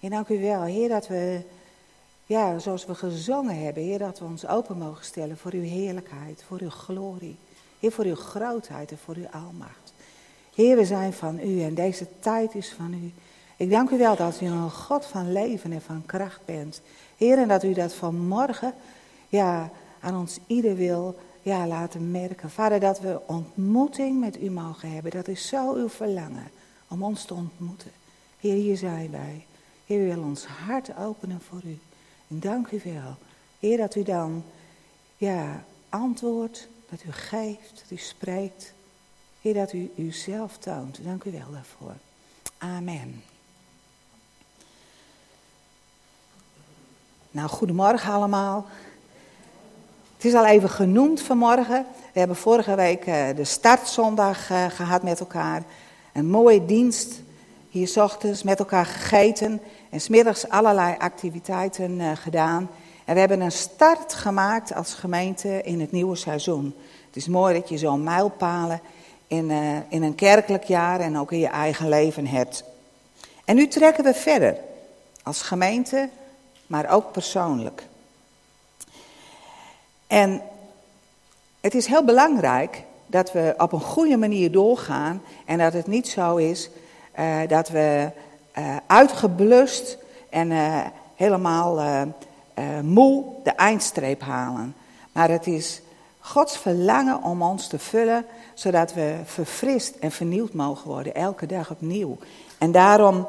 Heer, dank u wel, Heer, dat we, ja, zoals we gezongen hebben, Heer, dat we ons open mogen stellen voor uw heerlijkheid, voor uw glorie. Heer, voor uw grootheid en voor uw almacht. Heer, we zijn van u en deze tijd is van u. Ik dank u wel dat u een God van leven en van kracht bent. Heer, en dat u dat vanmorgen ja, aan ons ieder wil ja, laten merken. Vader, dat we ontmoeting met u mogen hebben. Dat is zo uw verlangen om ons te ontmoeten. Heer, hier zijn wij. Heer, wil ons hart openen voor u. En dank u wel. Heer, dat u dan ja, antwoordt, dat u geeft, dat u spreekt. Heer, dat u uzelf toont. Dank u wel daarvoor. Amen. Nou, goedemorgen allemaal. Het is al even genoemd vanmorgen. We hebben vorige week eh, de startzondag eh, gehad met elkaar. Een mooie dienst. Hier s ochtends met elkaar gegeten. En smiddags allerlei activiteiten eh, gedaan. En we hebben een start gemaakt als gemeente in het nieuwe seizoen. Het is mooi dat je zo'n mijlpalen in, in een kerkelijk jaar en ook in je eigen leven hebt. En nu trekken we verder. Als gemeente, maar ook persoonlijk. En het is heel belangrijk dat we op een goede manier doorgaan en dat het niet zo is uh, dat we uh, uitgeblust en uh, helemaal moe de eindstreep halen. Maar het is Gods verlangen om ons te vullen, zodat we verfrist en vernieuwd mogen worden, elke dag opnieuw. En daarom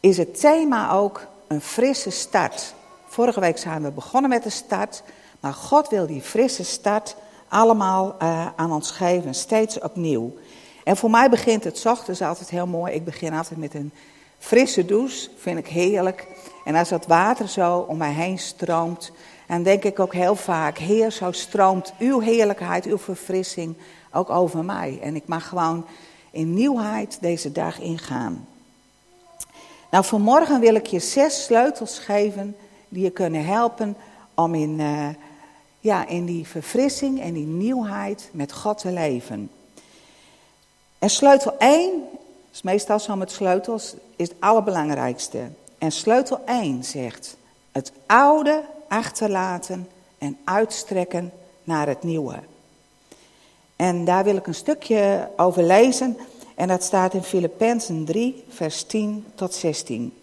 is het thema ook een frisse start. Vorige week zijn we begonnen met de start, maar God wil die frisse start allemaal aan ons geven, steeds opnieuw. En voor mij begint het ochtends altijd heel mooi. Ik begin altijd met een frisse douche, vind ik heerlijk. En als dat water zo om mij heen stroomt, dan denk ik ook heel vaak, Heer, zo stroomt uw heerlijkheid, uw verfrissing ook over mij. En ik mag gewoon in nieuwheid deze dag ingaan. Nou, vanmorgen wil ik je zes sleutels geven die je kunnen helpen om in, uh, ja, in die verfrissing en die nieuwheid met God te leven. En sleutel 1, is meestal zo met sleutels, is het allerbelangrijkste. En sleutel 1 zegt, het oude achterlaten en uitstrekken naar het nieuwe. En daar wil ik een stukje over lezen. En dat staat in Filippenzen 3, vers 10 tot 16.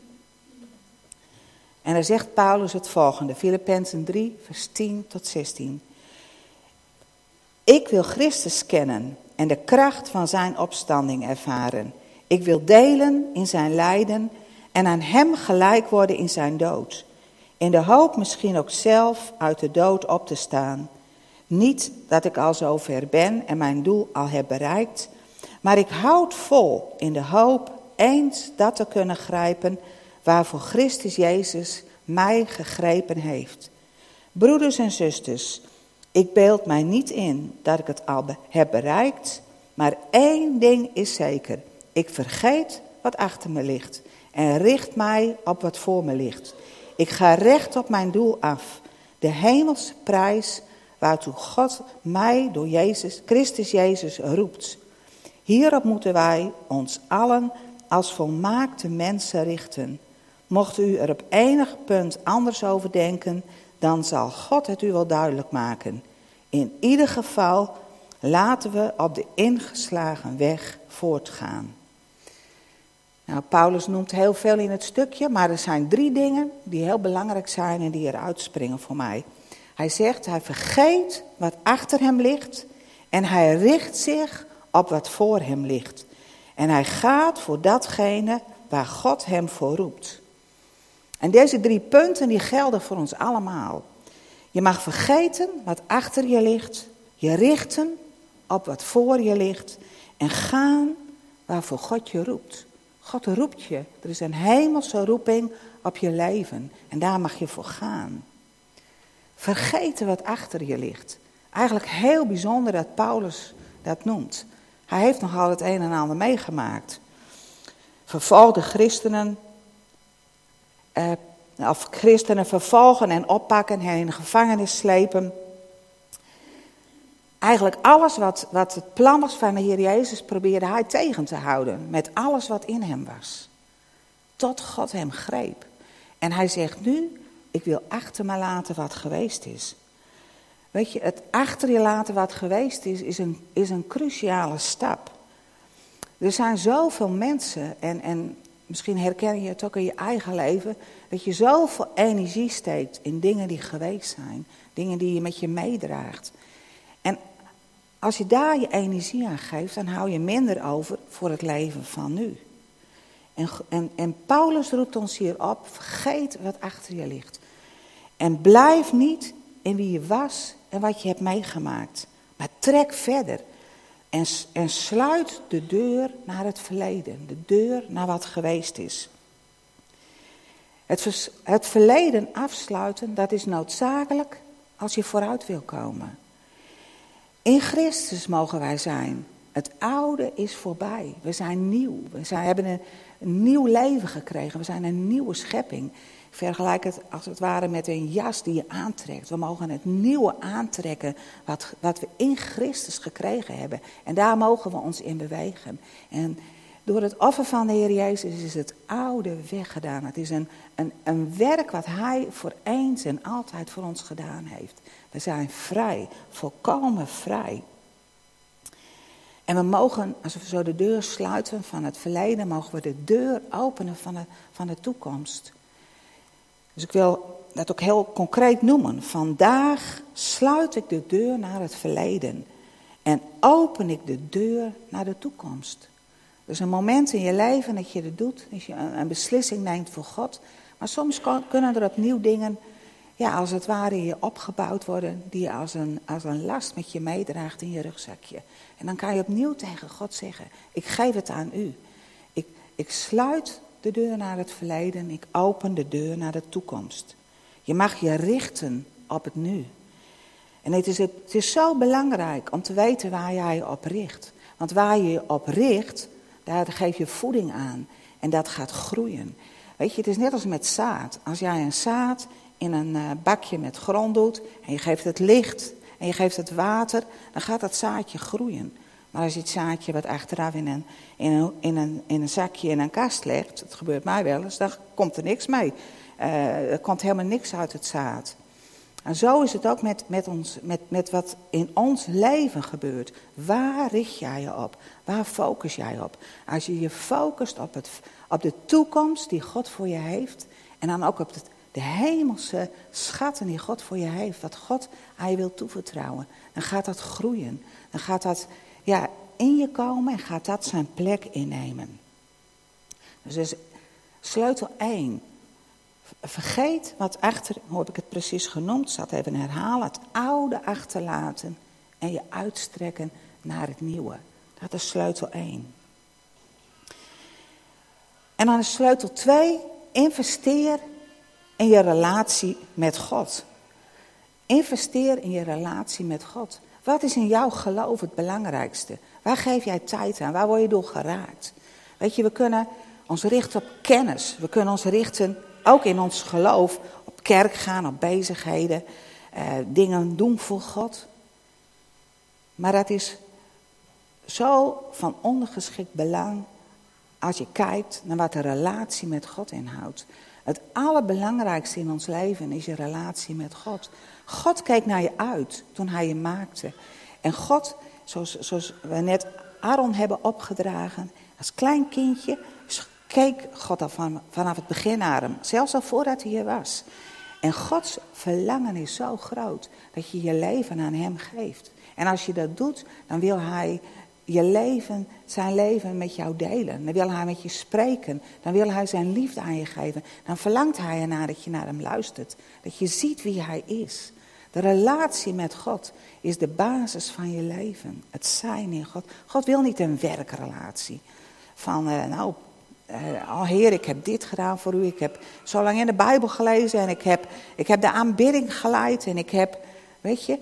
En dan zegt Paulus het volgende, Filippenzen 3, vers 10 tot 16. Ik wil Christus kennen en de kracht van zijn opstanding ervaren. Ik wil delen in zijn lijden en aan hem gelijk worden in zijn dood. In de hoop misschien ook zelf uit de dood op te staan. Niet dat ik al zo ver ben en mijn doel al heb bereikt, maar ik houd vol in de hoop eens dat te kunnen grijpen waarvoor Christus Jezus mij gegrepen heeft. Broeders en zusters, ik beeld mij niet in dat ik het al heb bereikt, maar één ding is zeker. Ik vergeet wat achter me ligt en richt mij op wat voor me ligt. Ik ga recht op mijn doel af, de hemelse prijs waartoe God mij door Jezus, Christus Jezus roept. Hierop moeten wij ons allen als volmaakte mensen richten. Mocht u er op enig punt anders over denken, dan zal God het u wel duidelijk maken. In ieder geval laten we op de ingeslagen weg voortgaan. Nou, Paulus noemt heel veel in het stukje, maar er zijn drie dingen die heel belangrijk zijn en die eruit springen voor mij. Hij zegt, hij vergeet wat achter hem ligt en hij richt zich op wat voor hem ligt. En hij gaat voor datgene waar God hem voor roept. En deze drie punten die gelden voor ons allemaal. Je mag vergeten wat achter je ligt, je richten op wat voor je ligt en gaan waarvoor God je roept. God roept je. Er is een hemelse roeping op je leven en daar mag je voor gaan. Vergeten wat achter je ligt. Eigenlijk heel bijzonder dat Paulus dat noemt. Hij heeft nogal het een en ander meegemaakt. Vervolgde christenen, eh, of christenen vervolgen en oppakken en in gevangenis slepen. Eigenlijk alles wat, wat het plan was van de Heer Jezus probeerde hij tegen te houden. Met alles wat in hem was. tot God hem greep. En hij zegt nu, ik wil achter me laten wat geweest is. Weet je, het achter je laten wat geweest is, is een, is een cruciale stap. Er zijn zoveel mensen, en, en misschien herken je het ook in je eigen leven, dat je zoveel energie steekt in dingen die geweest zijn, dingen die je met je meedraagt. En als je daar je energie aan geeft, dan hou je minder over voor het leven van nu. En, en, en Paulus roept ons hier op, vergeet wat achter je ligt. En blijf niet in wie je was en wat je hebt meegemaakt. Maar trek verder. En, en sluit de deur naar het verleden. De deur naar wat geweest is. Het, het verleden afsluiten, dat is noodzakelijk als je vooruit wil komen. In Christus mogen wij zijn. Het oude is voorbij. We zijn nieuw. We zijn, hebben een, nieuw leven gekregen. We zijn een nieuwe schepping. Vergelijk het als het ware met een jas die je aantrekt. We mogen het nieuwe aantrekken wat, wat we in Christus gekregen hebben. En daar mogen we ons in bewegen. En door het offer van de Heer Jezus is het oude weggedaan. Het is een, een, een werk wat Hij voor eens en altijd voor ons gedaan heeft. We zijn vrij, volkomen vrij. En we mogen, als we zo de deur sluiten van het verleden, mogen we de deur openen van van de toekomst. Dus ik wil dat ook heel concreet noemen. Vandaag sluit ik de deur naar het verleden en open ik de deur naar de toekomst. Dus een moment in je leven dat je het doet, dat je een beslissing neemt voor God. Maar soms kunnen er opnieuw dingen, ja, als het ware in je opgebouwd worden, die je als een, als een last met je meedraagt in je rugzakje. En dan kan je opnieuw tegen God zeggen, ik geef het aan u. Ik, ik sluit de deur naar het verleden, ik open de deur naar de toekomst. Je mag je richten op het nu. En het is, het is zo belangrijk om te weten waar jij je op richt. Want waar je je op richt, daar geef je voeding aan. En dat gaat groeien. Weet je, het is net als met zaad. Als jij een zaad in een eh, bakje met grond doet en je geeft het licht en je geeft het water, dan gaat dat zaadje groeien. Maar als je het zaadje wat achteraf in een, in een, in een, zakje in een kast legt, dat gebeurt mij wel eens, dan komt er niks mee. Uh, er komt helemaal niks uit het zaad. En zo is het ook met, met, ons, met, met wat in ons leven gebeurt. Waar richt jij je op? Waar focus jij op? Als je je focust op, het, op de toekomst die God voor je heeft. En dan ook op het, de hemelse schatten die God voor je heeft. Wat God aan je wil toevertrouwen. Dan gaat dat groeien. Dan gaat dat ja, in je komen en gaat dat zijn plek innemen. Dus, dus sleutel 1. Vergeet wat achter, hoe heb ik het precies genoemd, zat even herhalen. Het oude achterlaten en je uitstrekken naar het nieuwe. Dat is sleutel 1. En dan is sleutel 2, investeer in je relatie met God. Investeer in je relatie met God. Wat is in jouw geloof het belangrijkste? Waar geef jij tijd aan? Waar word je door geraakt? Weet je, we kunnen ons richten op kennis. We kunnen ons richten, ook in ons geloof, op kerk gaan, op bezigheden, eh, dingen doen voor God. Maar dat is zo van ondergeschikt belang als je kijkt naar wat de relatie met God inhoudt. Het allerbelangrijkste in ons leven is je relatie met God. God keek naar je uit toen hij je maakte. En God, zoals, zoals we net Aaron hebben opgedragen, als klein kindje keek God al van, vanaf het begin naar hem. Zelfs al voordat hij er was. En Gods verlangen is zo groot dat je je leven aan hem geeft. En als je dat doet, dan wil hij je leven, zijn leven met jou delen. Dan wil hij met je spreken. Dan wil hij zijn liefde aan je geven. Dan verlangt hij ernaar dat je naar hem luistert. Dat je ziet wie hij is. De relatie met God is de basis van je leven. Het zijn in God. God wil niet een werkrelatie. Van, uh, nou, oh Heer, ik heb dit gedaan voor u. Ik heb zo lang in de Bijbel gelezen. En ik heb, ik heb de aanbidding geleid. En ik heb, weet je,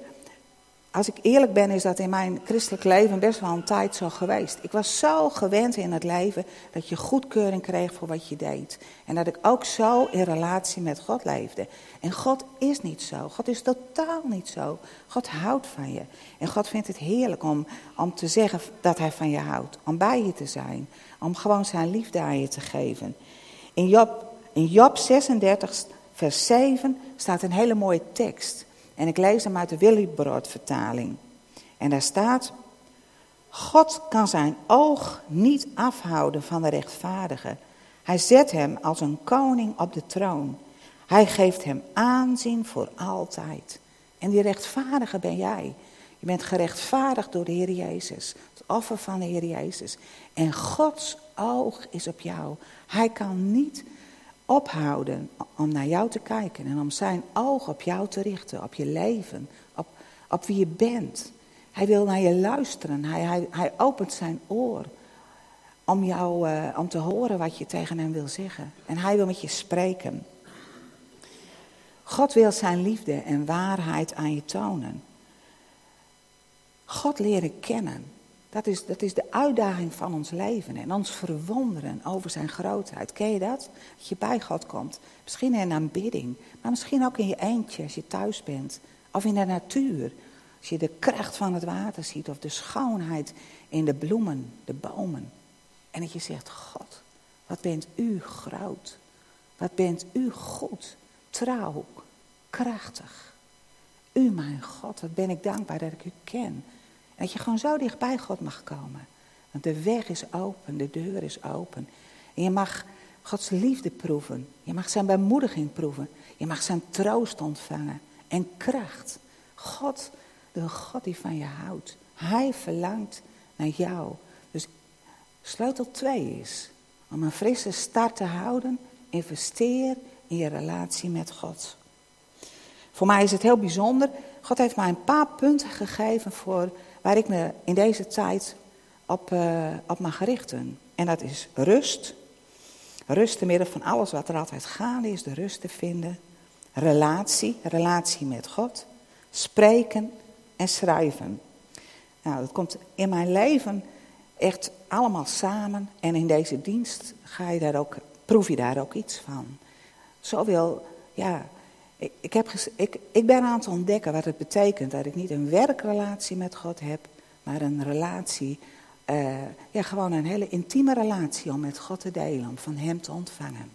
als ik eerlijk ben, is dat in mijn christelijk leven best wel een tijd zo geweest. Ik was zo gewend in het leven dat je goedkeuring kreeg voor wat je deed. En dat ik ook zo in relatie met God leefde. En God is niet zo. God is totaal niet zo. God houdt van je. En God vindt het heerlijk om, om te zeggen dat hij van je houdt. Om bij je te zijn. Om gewoon zijn liefde aan je te geven. In Job, in Job 36, vers 7 staat een hele mooie tekst. En ik lees hem uit de Willybrood vertaling. En daar staat, God kan zijn oog niet afhouden van de rechtvaardige. Hij zet hem als een koning op de troon. Hij geeft hem aanzien voor altijd. En die rechtvaardige ben jij. Je bent gerechtvaardigd door de Heer Jezus. Het offer van de Heer Jezus. En Gods oog is op jou. Hij kan niet ophouden om naar jou te kijken en om zijn oog op jou te richten, op je leven, op, op wie je bent. Hij wil naar je luisteren. Hij, hij, hij opent zijn oor om, jou, uh, om te horen wat je tegen hem wil zeggen. En hij wil met je spreken. God wil zijn liefde en waarheid aan je tonen. God leren kennen. Dat is, dat is de uitdaging van ons leven en ons verwonderen over zijn grootheid. Ken je dat? Dat je bij God komt. Misschien in een aanbidding, maar misschien ook in je eentje als je thuis bent. Of in de natuur. Als je de kracht van het water ziet of de schoonheid in de bloemen, de bomen. En dat je zegt, God, wat bent u groot. Wat bent u goed, trouw, krachtig. U mijn God, wat ben ik dankbaar dat ik u ken. Dat je gewoon zo dichtbij God mag komen. Want de weg is open, de deur is open. En je mag Gods liefde proeven. Je mag zijn bemoediging proeven. Je mag zijn troost ontvangen. En kracht. God, de God die van je houdt. Hij verlangt naar jou. Dus sleutel 2 is om een frisse start te houden. Investeer in je relatie met God. Voor mij is het heel bijzonder. God heeft mij een paar punten gegeven voor waar ik me in deze tijd op, uh, op mag richten. En dat is rust. Rust te midden van alles wat er altijd gaande is, de rust te vinden. Relatie, relatie met God. Spreken en schrijven. Nou, dat komt in mijn leven echt allemaal samen. En in deze dienst ga je daar ook, proef je daar ook iets van. Zoveel, ja, ik, ben aan het ontdekken wat het betekent dat ik niet een werkrelatie met God heb, maar een relatie, uh, ja, gewoon een hele intieme relatie om met God te delen, om van Hem te ontvangen.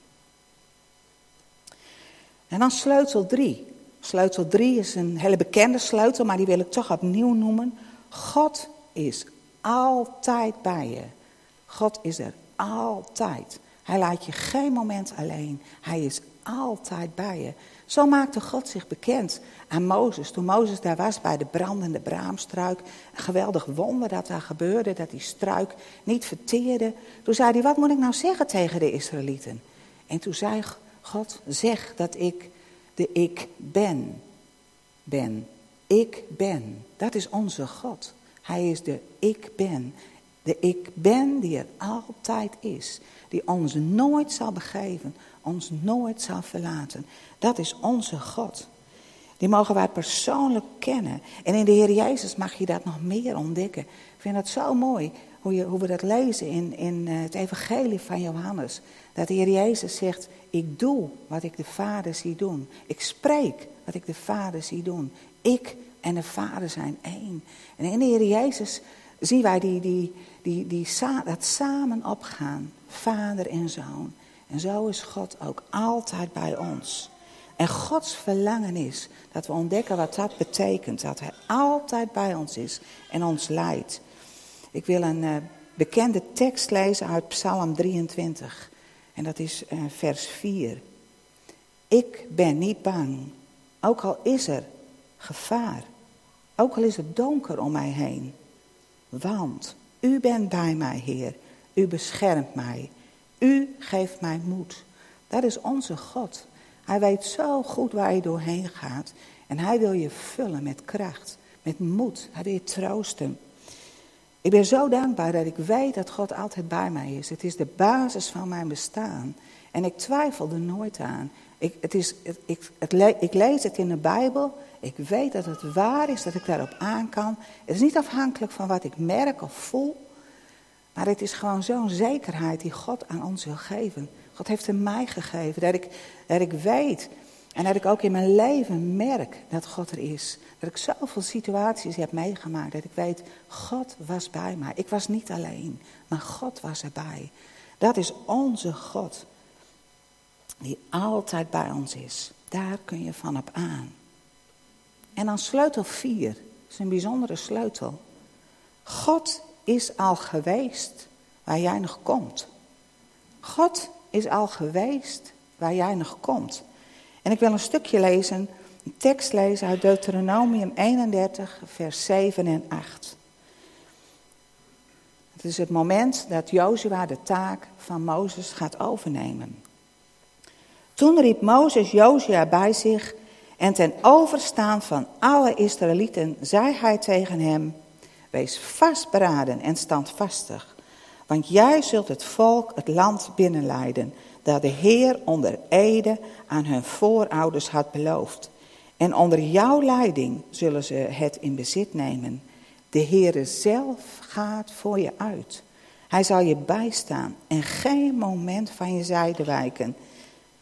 En dan sleutel 3. Sleutel 3 is een hele bekende sleutel, maar die wil ik toch opnieuw noemen. God is altijd bij je. God is er altijd. Hij laat je geen moment alleen. Hij is altijd bij je. Zo maakte God zich bekend aan Mozes. Toen Mozes daar was bij de brandende braamstruik. Een geweldig wonder dat daar gebeurde, dat die struik niet verteerde. Toen zei hij, wat moet ik nou zeggen tegen de Israëlieten? En toen zei God, zeg dat ik de ik ben ben. Ik ben. Dat is onze God. Hij is de ik ben. De ik ben die er altijd is. Die ons nooit zal begeven, ons nooit zal verlaten. Dat is onze God. Die mogen wij persoonlijk kennen. En in de Heer Jezus mag je dat nog meer ontdekken. Ik vind het zo mooi hoe, je, hoe we dat lezen in, in eh, het evangelie van Johannes. Dat de Heer Jezus zegt, ik doe wat ik de Vader zie doen. Ik spreek wat ik de Vader zie doen. Ik en de Vader zijn één. En in de Heer Jezus zien wij die, die, die, die, dat samen opgaan. Vader en Zoon. En zo is God ook altijd bij ons. En Gods verlangen is dat we ontdekken wat dat betekent. Dat Hij altijd bij ons is en ons leidt. Ik wil een uh, bekende tekst lezen uit Psalm 23. En dat is uh, vers 4. Ik ben niet bang, ook al is er gevaar. Ook al is het donker om mij heen. Want u bent bij mij, Heer. U beschermt mij. U geeft mij moed. Dat is onze God. Hij weet zo goed waar je doorheen gaat. En hij wil je vullen met kracht, met moed. Hij wil je troosten. Ik ben zo dankbaar dat ik weet dat God altijd bij mij is. Het is de basis van mijn bestaan. En ik twijfel er nooit aan. Ik, het is, ik, ik lees het in de Bijbel. Ik weet dat het waar is, dat ik daarop aan kan. Het is niet afhankelijk van wat ik merk of voel. Maar het is gewoon zo'n zekerheid die God aan ons wil geven. God heeft hem mij gegeven. Dat ik, dat ik weet en dat ik ook in mijn leven merk dat God er is. Dat ik zoveel situaties heb meegemaakt. Dat ik weet, God was bij mij. Ik was niet alleen, maar God was erbij. Dat is onze God. die altijd bij ons is. Daar kun je van op aan. En dan sleutel 4, is een bijzondere sleutel. God is al geweest waar jij nog komt. God is al geweest waar jij nog komt. En ik wil een stukje lezen, een tekst lezen uit Deuteronomium 31, vers 7 en 8. Het is het moment dat Jozua de taak van Mozes gaat overnemen. Toen riep Mozes Jozua bij zich en ten overstaan van alle Israëlieten zei hij tegen hem: Wees vastberaden en standvastig, want jij zult het volk het land binnenleiden dat de Heer onder Ede aan hun voorouders had beloofd. En onder jouw leiding zullen ze het in bezit nemen. De Heere zelf gaat voor je uit. Hij zal je bijstaan en geen moment van je zijde wijken.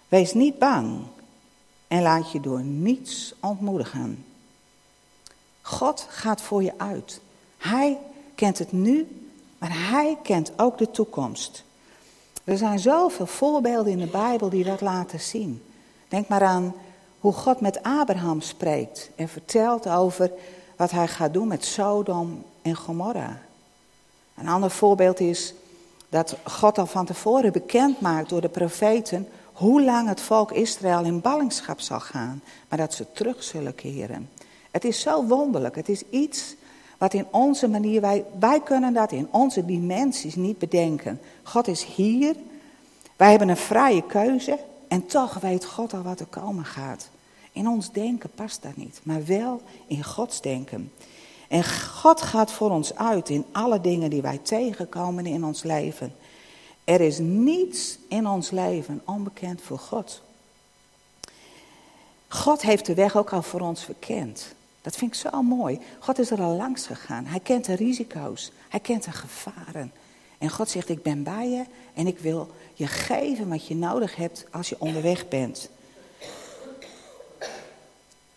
Wees niet bang en laat je door niets ontmoedigen. God gaat voor je uit. Hij kent het nu, maar hij kent ook de toekomst. Er zijn zoveel voorbeelden in de Bijbel die dat laten zien. Denk maar aan hoe God met Abraham spreekt en vertelt over wat hij gaat doen met Sodom en Gomorra. Een ander voorbeeld is dat God al van tevoren bekend maakt door de profeten hoe lang het volk Israël in ballingschap zal gaan, maar dat ze terug zullen keren. Het is zo wonderlijk. Het is iets wat in onze manier, wij, wij kunnen dat in onze dimensies niet bedenken. God is hier, wij hebben een vrije keuze en toch weet God al wat er komen gaat. In ons denken past dat niet, maar wel in Gods denken. En God gaat voor ons uit in alle dingen die wij tegenkomen in ons leven. Er is niets in ons leven onbekend voor God. God heeft de weg ook al voor ons verkend. Dat vind ik zo mooi. God is er al langs gegaan. Hij kent de risico's. Hij kent de gevaren. En God zegt, ik ben bij je en ik wil je geven wat je nodig hebt als je onderweg bent.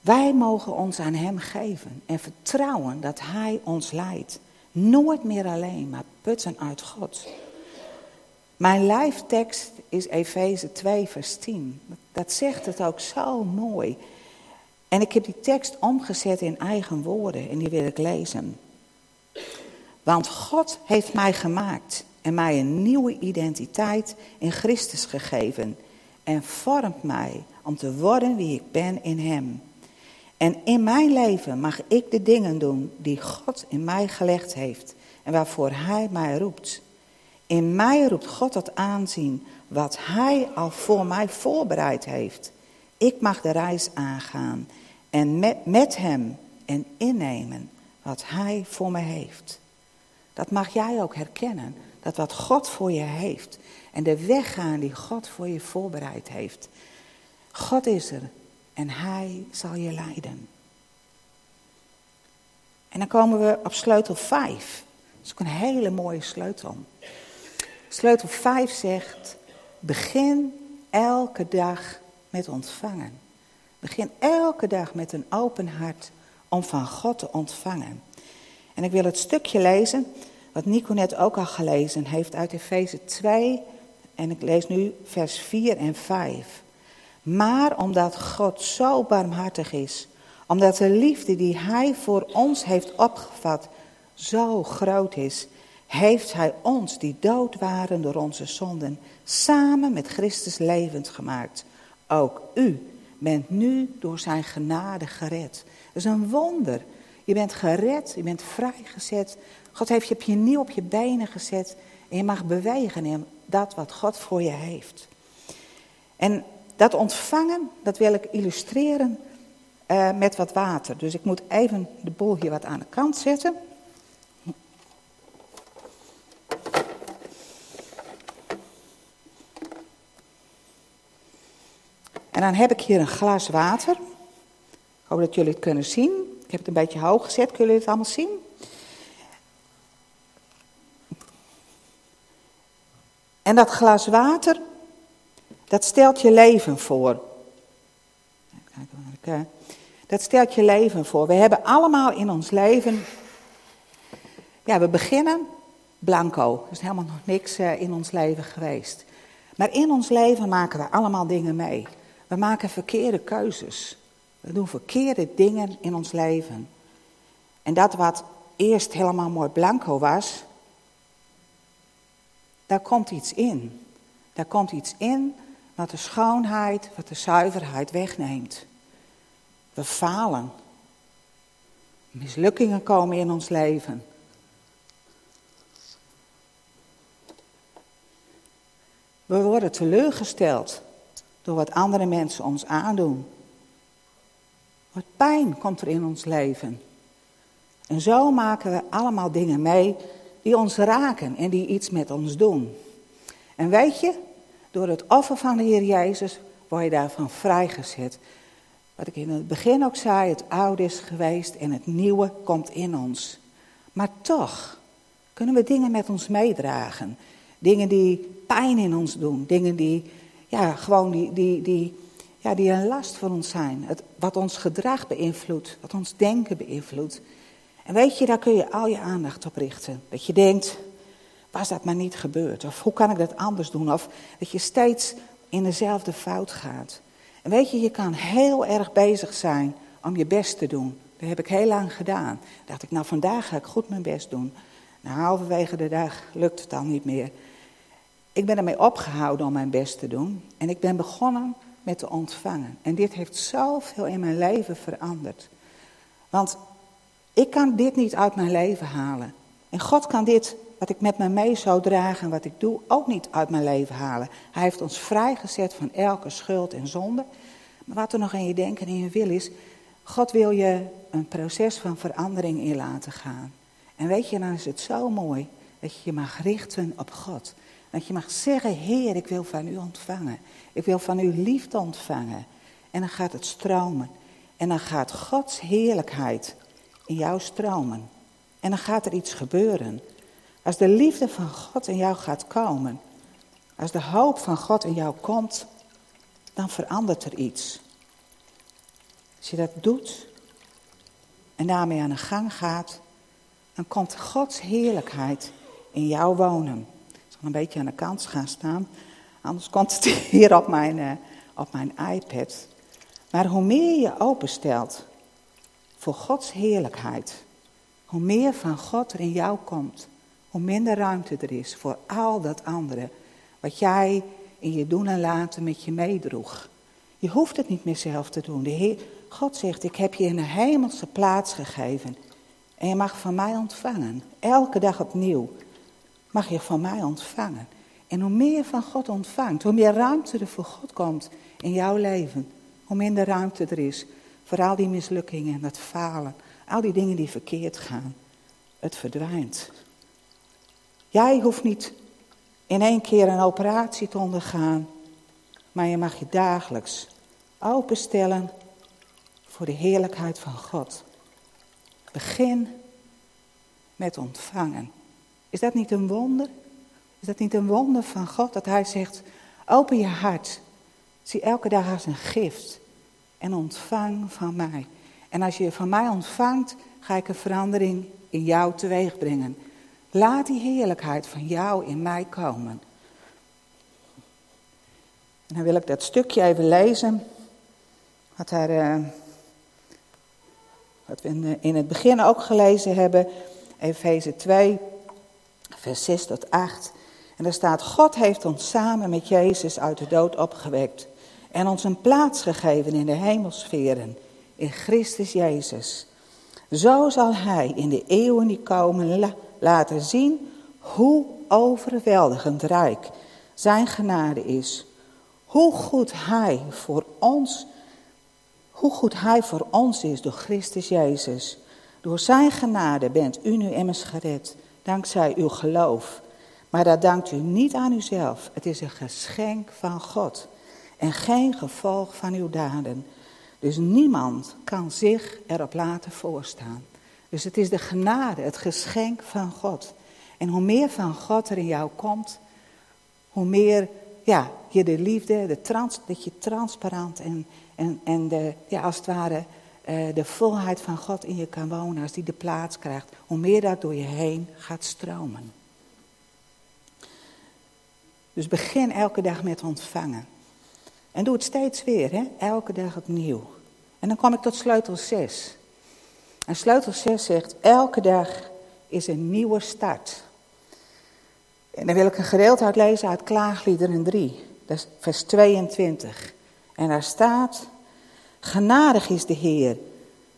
Wij mogen ons aan Hem geven en vertrouwen dat Hij ons leidt. Nooit meer alleen, maar putten uit God. Mijn lijftekst is Efeze 2, vers 10. Dat zegt het ook zo mooi. En ik heb die tekst omgezet in eigen woorden en die wil ik lezen. Want God heeft mij gemaakt en mij een nieuwe identiteit in Christus gegeven en vormt mij om te worden wie ik ben in Hem. En in mijn leven mag ik de dingen doen die God in mij gelegd heeft en waarvoor Hij mij roept. In mij roept God het aanzien wat Hij al voor mij voorbereid heeft. Ik mag de reis aangaan en met, met Hem en innemen wat Hij voor me heeft. Dat mag jij ook herkennen, dat wat God voor je heeft en de weg gaan die God voor je voorbereid heeft. God is er en Hij zal je leiden. En dan komen we op sleutel 5. Dat is ook een hele mooie sleutel. Sleutel 5 zegt: begin elke dag met ontvangen. Begin elke dag met een open hart om van God te ontvangen. En ik wil het stukje lezen wat Nico net ook al gelezen heeft uit Efeze 2. En ik lees nu vers 4 en 5. Maar omdat God zo barmhartig is, omdat de liefde die Hij voor ons heeft opgevat zo groot is, heeft Hij ons, die dood waren door onze zonden, samen met Christus levend gemaakt. Ook u bent nu door Zijn genade gered. Dat is een wonder. Je bent gered, je bent vrijgezet. God heeft je, je nieuw op je benen gezet. En je mag bewegen in dat wat God voor je heeft. En dat ontvangen, dat wil ik illustreren uh, met wat water. Dus ik moet even de boel hier wat aan de kant zetten. En dan heb ik hier een glas water. Ik hoop dat jullie het kunnen zien. Ik heb het een beetje hoog gezet. Kunnen jullie het allemaal zien? En dat glas water, dat stelt je leven voor. Dat stelt je leven voor. We hebben allemaal in ons leven. Ja, we beginnen blanco. Er is helemaal nog niks eh, in ons leven geweest. Maar in ons leven maken we allemaal dingen mee. We maken verkeerde keuzes. We doen verkeerde dingen in ons leven. En dat wat eerst helemaal mooi blanco was, daar komt iets in. Daar komt iets in wat de schoonheid, wat de zuiverheid wegneemt. We falen. Mislukkingen komen in ons leven. We worden teleurgesteld door wat andere mensen ons aandoen. Wat pijn komt er in ons leven. En zo maken we allemaal dingen mee die ons raken en die iets met ons doen. En weet je, door het offer van de Heer Jezus word je daarvan vrijgezet. Wat ik in het begin ook zei, het oude is geweest en het nieuwe komt in ons. Maar toch kunnen we dingen met ons meedragen. Dingen die pijn in ons doen. Dingen die, ja, gewoon die, die, die, ja, die een last voor ons zijn. Het, wat ons gedrag beïnvloedt, wat ons denken beïnvloedt. En weet je, daar kun je al je aandacht op richten. Dat je denkt, was dat maar niet gebeurd? Of hoe kan ik dat anders doen? Of dat je steeds in dezelfde fout gaat. En weet je, je kan heel erg bezig zijn om je best te doen. Dat heb ik heel lang gedaan. dacht ik, nou vandaag ga ik goed mijn best doen. Nou, halverwege de dag lukt het dan niet meer. Ik ben ermee opgehouden om mijn best te doen. En ik ben begonnen met te ontvangen. En dit heeft zoveel in mijn leven veranderd. Want ik kan dit niet uit mijn leven halen. En God kan dit, wat ik met me mee zou dragen en wat ik doe, ook niet uit mijn leven halen. Hij heeft ons vrijgezet van elke schuld en zonde. Maar wat er nog in je denken en in je wil is, God wil je een proces van verandering in laten gaan. En weet je, dan is het zo mooi dat je je mag richten op God. Dat je mag zeggen, Heer, ik wil van u ontvangen. Ik wil van u liefde ontvangen. En dan gaat het stromen. En dan gaat Gods heerlijkheid in jou stromen. En dan gaat er iets gebeuren. Als de liefde van God in jou gaat komen, als de hoop van God in jou komt, dan verandert er iets. Als je dat doet en daarmee aan de gang gaat, dan komt Gods heerlijkheid in jou wonen. Een beetje aan de kant gaan staan, anders komt het hier op mijn, uh, op mijn iPad. Maar hoe meer je openstelt voor Gods heerlijkheid, hoe meer van God er in jou komt, hoe minder ruimte er is voor al dat andere wat jij in je doen en laten met je meedroeg. Je hoeft het niet meer zelf te doen. De Heer, God zegt, ik heb je in een hemelse plaats gegeven. En je mag van mij ontvangen. Elke dag opnieuw mag je van mij ontvangen. En hoe meer je van God ontvangt, hoe meer ruimte er voor God komt in jouw leven, hoe minder ruimte er is voor al die mislukkingen en dat falen, al die dingen die verkeerd gaan. Het verdwijnt. Jij hoeft niet in één keer een operatie te ondergaan, maar je mag je dagelijks openstellen voor de heerlijkheid van God. Begin met ontvangen. Is dat niet een wonder? Is dat niet een wonder van God dat Hij zegt: open je hart, zie elke dag als een gift en ontvang van mij. En als je van mij ontvangt, ga ik een verandering in jou teweeg brengen. Laat die heerlijkheid van jou in mij komen. En dan wil ik dat stukje even lezen. Wat, uh, wat we in het begin ook gelezen hebben. Efeze 2, vers 6 tot 8. En daar staat: God heeft ons samen met Jezus uit de dood opgewekt. En ons een plaats gegeven in de hemelsferen. In Christus Jezus. Zo zal Hij in de eeuwen die komen laten zien hoe overweldigend rijk Zijn genade is. Hoe goed Hij voor ons, hoe goed Hij voor ons is door Christus Jezus. Door Zijn genade bent u nu immers gered, dankzij uw geloof. Maar dat dankt u niet aan uzelf. Het is een geschenk van God en geen gevolg van uw daden. Dus niemand kan zich erop laten voorstaan. Dus het is de genade, het geschenk van God. En hoe meer van God er in jou komt, hoe meer ja, je de liefde, de trans, dat je transparant en, en, en de, ja, als het ware de volheid van God in je kan wonen, als die de plaats krijgt, hoe meer dat door je heen gaat stromen. Dus begin elke dag met ontvangen. En doe het steeds weer, hè? elke dag opnieuw. En dan kom ik tot sleutel 6. En sleutel 6 zegt, elke dag is een nieuwe start. En dan wil ik een gedeelte uitlezen uit Klaagliederen 3, dat is vers 22. En daar staat, genadig is de Heer,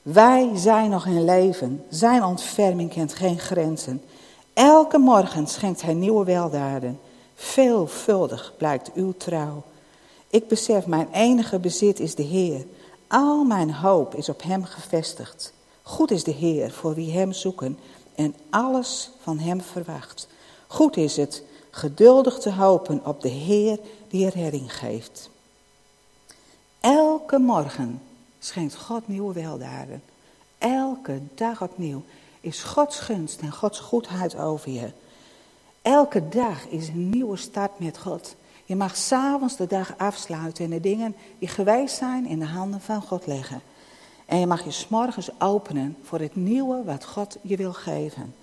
wij zijn nog in leven, zijn ontferming kent geen grenzen. Elke morgen schenkt hij nieuwe weldaden, veelvuldig blijkt uw trouw. Ik besef, mijn enige bezit is de Heer. Al mijn hoop is op Hem gevestigd. Goed is de Heer voor wie Hem zoeken en alles van Hem verwacht. Goed is het geduldig te hopen op de Heer die redding geeft. Elke morgen schenkt God nieuwe weldaden. Elke dag opnieuw is Gods gunst en Gods goedheid over je. Elke dag is een nieuwe start met God. Je mag s'avonds de dag afsluiten en de dingen die geweest zijn in de handen van God leggen. En je mag je s'morgens openen voor het nieuwe wat God je wil geven.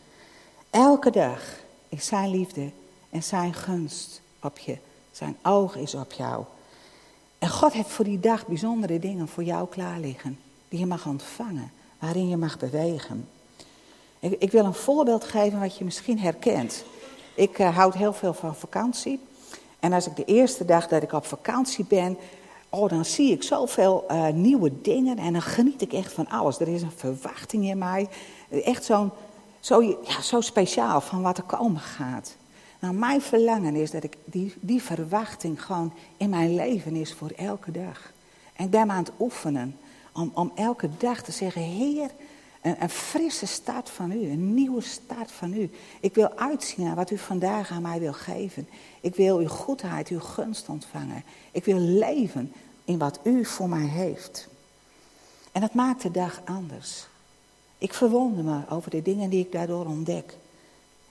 Elke dag is zijn liefde en zijn gunst op je. Zijn oog is op jou. En God heeft voor die dag bijzondere dingen voor jou klaar liggen. Die je mag ontvangen, waarin je mag bewegen. Ik, ik wil een voorbeeld geven wat je misschien herkent. Ik uh, houd heel veel van vakantie. En als ik de eerste dag dat ik op vakantie ben, oh, dan zie ik zoveel uh, nieuwe dingen en dan geniet ik echt van alles. Er is een verwachting in mij, echt zo'n, zo, ja, zo speciaal van wat er komen gaat. Nou, mijn verlangen is dat ik die, die verwachting gewoon in mijn leven is voor elke dag. En me aan het oefenen om, om elke dag te zeggen, Heer, een, een, frisse start van u, een nieuwe start van u. Ik wil uitzien naar wat u vandaag aan mij wil geven. Ik wil uw goedheid, uw gunst ontvangen. Ik wil leven in wat u voor mij heeft. En dat maakt de dag anders. Ik verwonder me over de dingen die ik daardoor ontdek.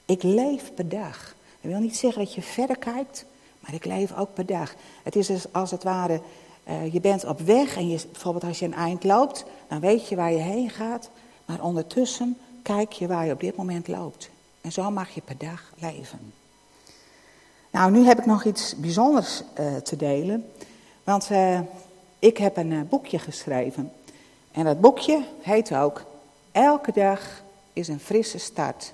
Ik leef per dag. Dat wil niet zeggen dat je verder kijkt, maar ik leef ook per dag. Het is dus als het ware, uh, je bent op weg en je, bijvoorbeeld als je een eind loopt, dan weet je waar je heen gaat. Maar ondertussen kijk je waar je op dit moment loopt. En zo mag je per dag leven. Nou, nu heb ik nog iets bijzonders uh, te delen. Want uh, ik heb een boekje geschreven. En dat boekje heet ook Elke dag is een frisse start.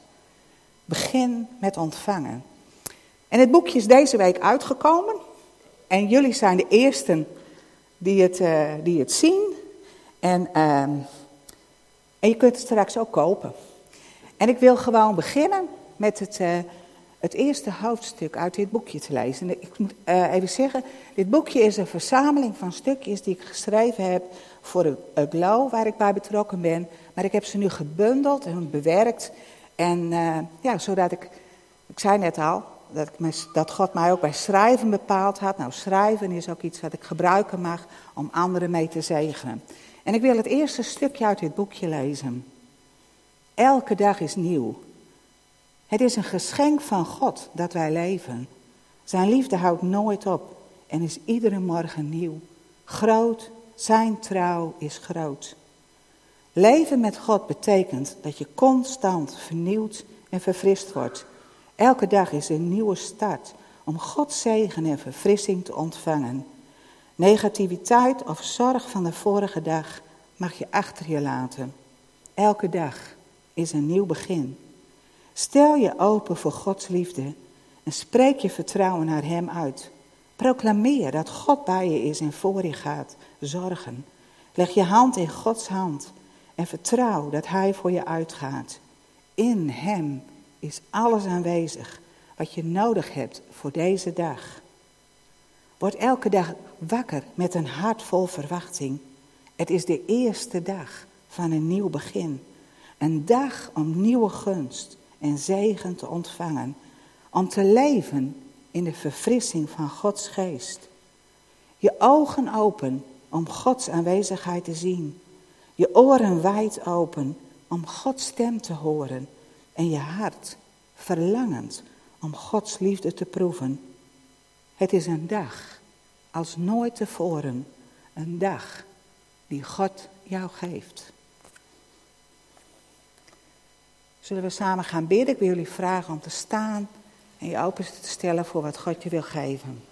Begin met ontvangen. En het boekje is deze week uitgekomen. En jullie zijn de eersten die het, die het zien. En ehm, en je kunt het straks ook kopen. En ik wil gewoon beginnen met het, uh, het eerste hoofdstuk uit dit boekje te lezen. Ik moet uh, even zeggen, dit boekje is een verzameling van stukjes die ik geschreven heb voor het Glow, waar ik bij betrokken ben. Maar ik heb ze nu gebundeld en bewerkt. En ja, zodat ik, ik zei net al, dat, dat God mij ook bij schrijven bepaald had. Nou, schrijven is ook iets wat ik gebruiken mag om anderen mee te zegenen. En ik wil het eerste stukje uit dit boekje lezen. Elke dag is nieuw. Het is een geschenk van God dat wij leven. Zijn liefde houdt nooit op en is iedere morgen nieuw. Groot, zijn trouw is groot. Leven met God betekent dat je constant vernieuwd en verfrist wordt. Elke dag is een nieuwe start om Gods zegen en verfrissing te ontvangen. Negativiteit of zorg van de vorige dag mag je achter je laten. Elke dag is een nieuw begin. Stel je open voor Gods liefde en spreek je vertrouwen naar Hem uit. Proclameer dat God bij je is en voor je gaat zorgen. Leg je hand in Gods hand en vertrouw dat Hij voor je uitgaat. In Hem is alles aanwezig wat je nodig hebt voor deze dag. Word elke dag wakker met een hart vol verwachting. Het is de eerste dag van een nieuw begin. Een dag om nieuwe gunst en zegen te ontvangen. Om te leven in de verfrissing van Gods geest. Je ogen open om Gods aanwezigheid te zien. Je oren wijd open om Gods stem te horen. En je hart verlangend om Gods liefde te proeven. Het is een dag als nooit tevoren. Een dag die God jou geeft. Zullen we samen gaan bidden? Ik wil jullie vragen om te staan En je open te stellen voor wat God je wil geven.